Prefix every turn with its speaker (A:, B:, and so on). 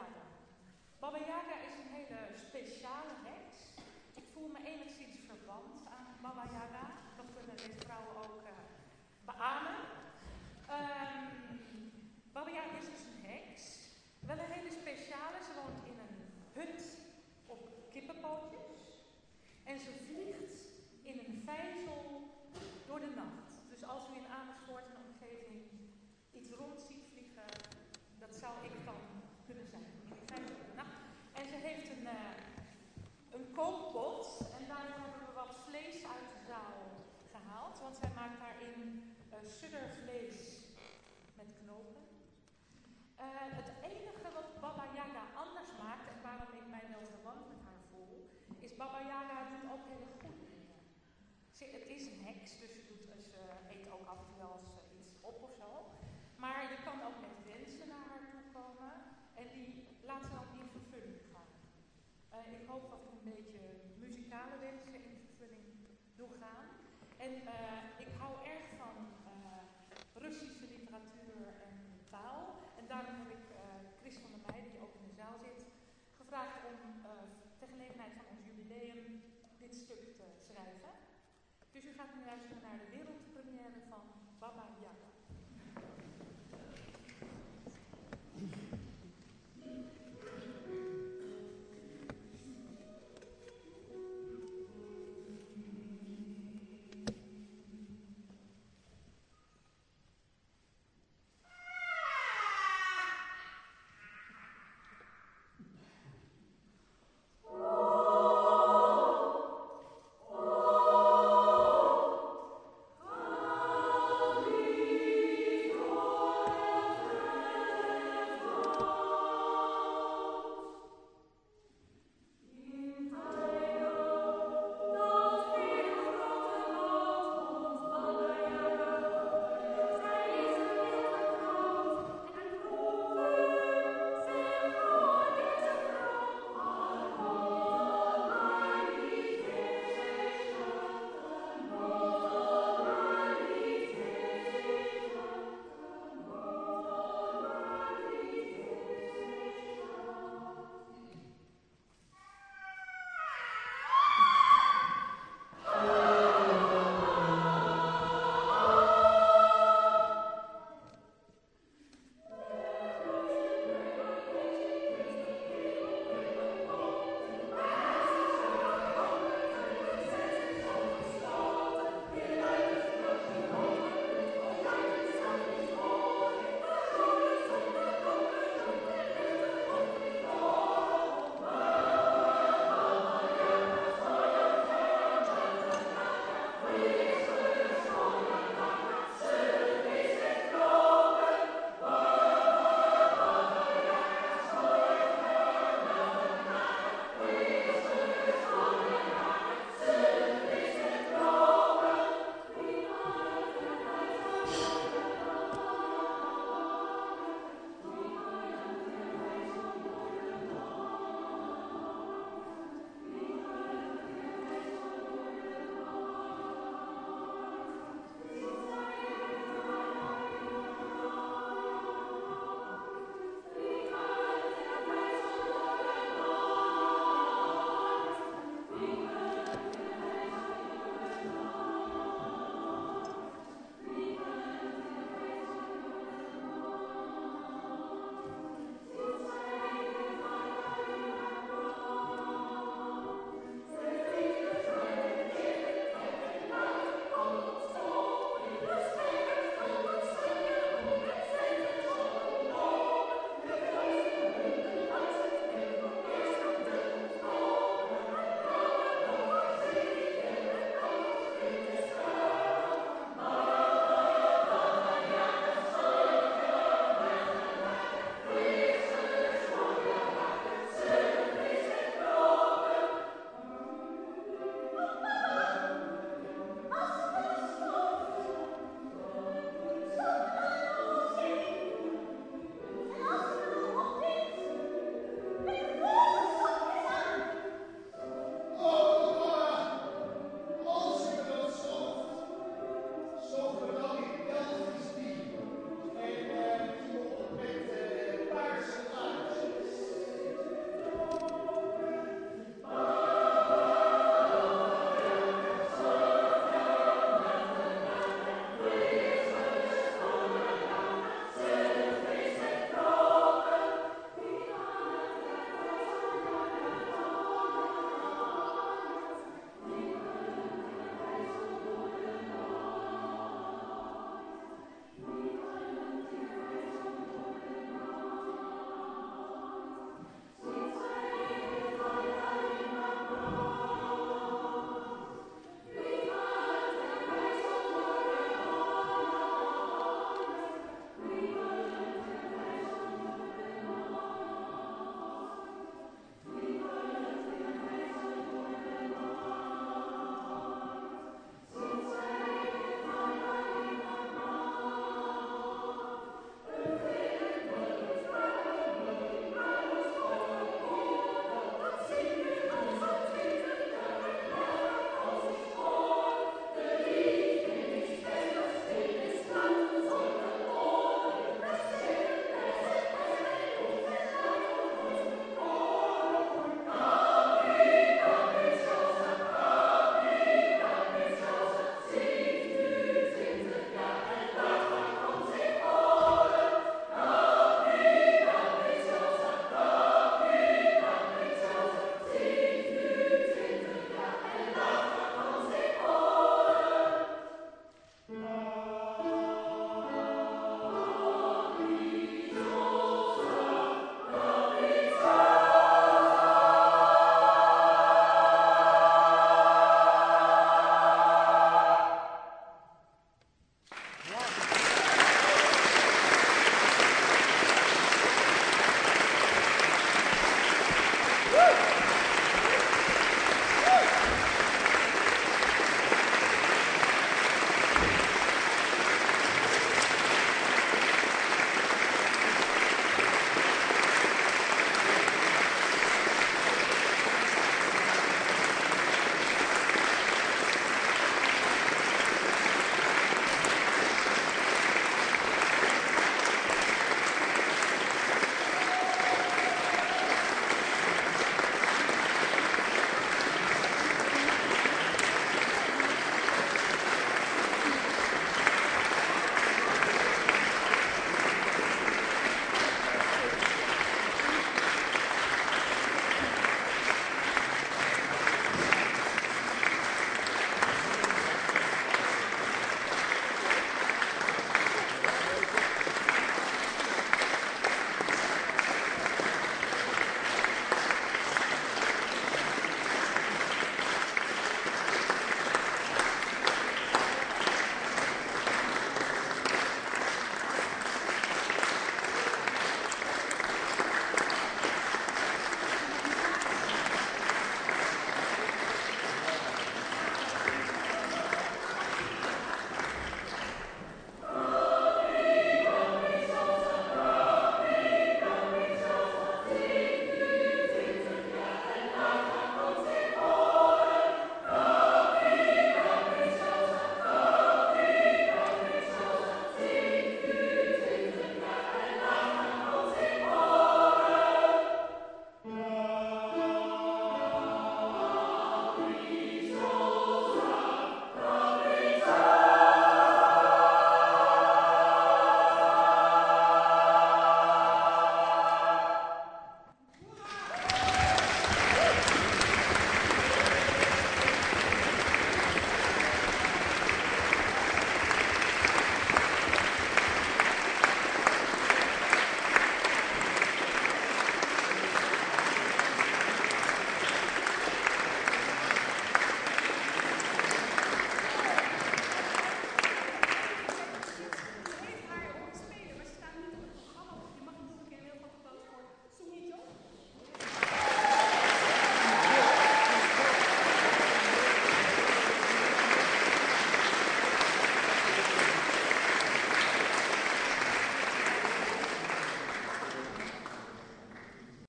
A: Yaga. Baba Yaga is een hele speciale heks. Ik voel me enigszins verwant aan Baba Yaga. Dat kunnen deze vrouwen ook uh, beamen. Um, Baba Yaga is dus een heks. Wel een hele speciale. Ze woont in een hut op kippenpootjes. En ze vliegt in een vijzel door de nacht. Dus als u in Amersfoort en omgeving iets rond ziet vliegen, dat zou ik dan kunnen zijn. In een vijzel door de nacht. En ze heeft een, uh, een kookpot en daar hebben we wat vlees uit de zaal gehaald. Want zij maakt daarin uh, suddervlees met knopen. Uh, het enige wat Baba Yaga anders maakt en waarom ik mij wel verwant met haar voel, is Baba Yaga doet ook hele goede dingen. Ze, het is een heks, dus ze, doet, ze eet ook af en toe wel eens iets op of zo. Maar je kan ook met wensen naar haar toe komen en die laat ze dan in vervulling gaan. Ik hoop dat ik een beetje muzikale wensen in vervulling doe gaan. En Dus u gaat nu luisteren naar de wereldpremière van Baba Yaga.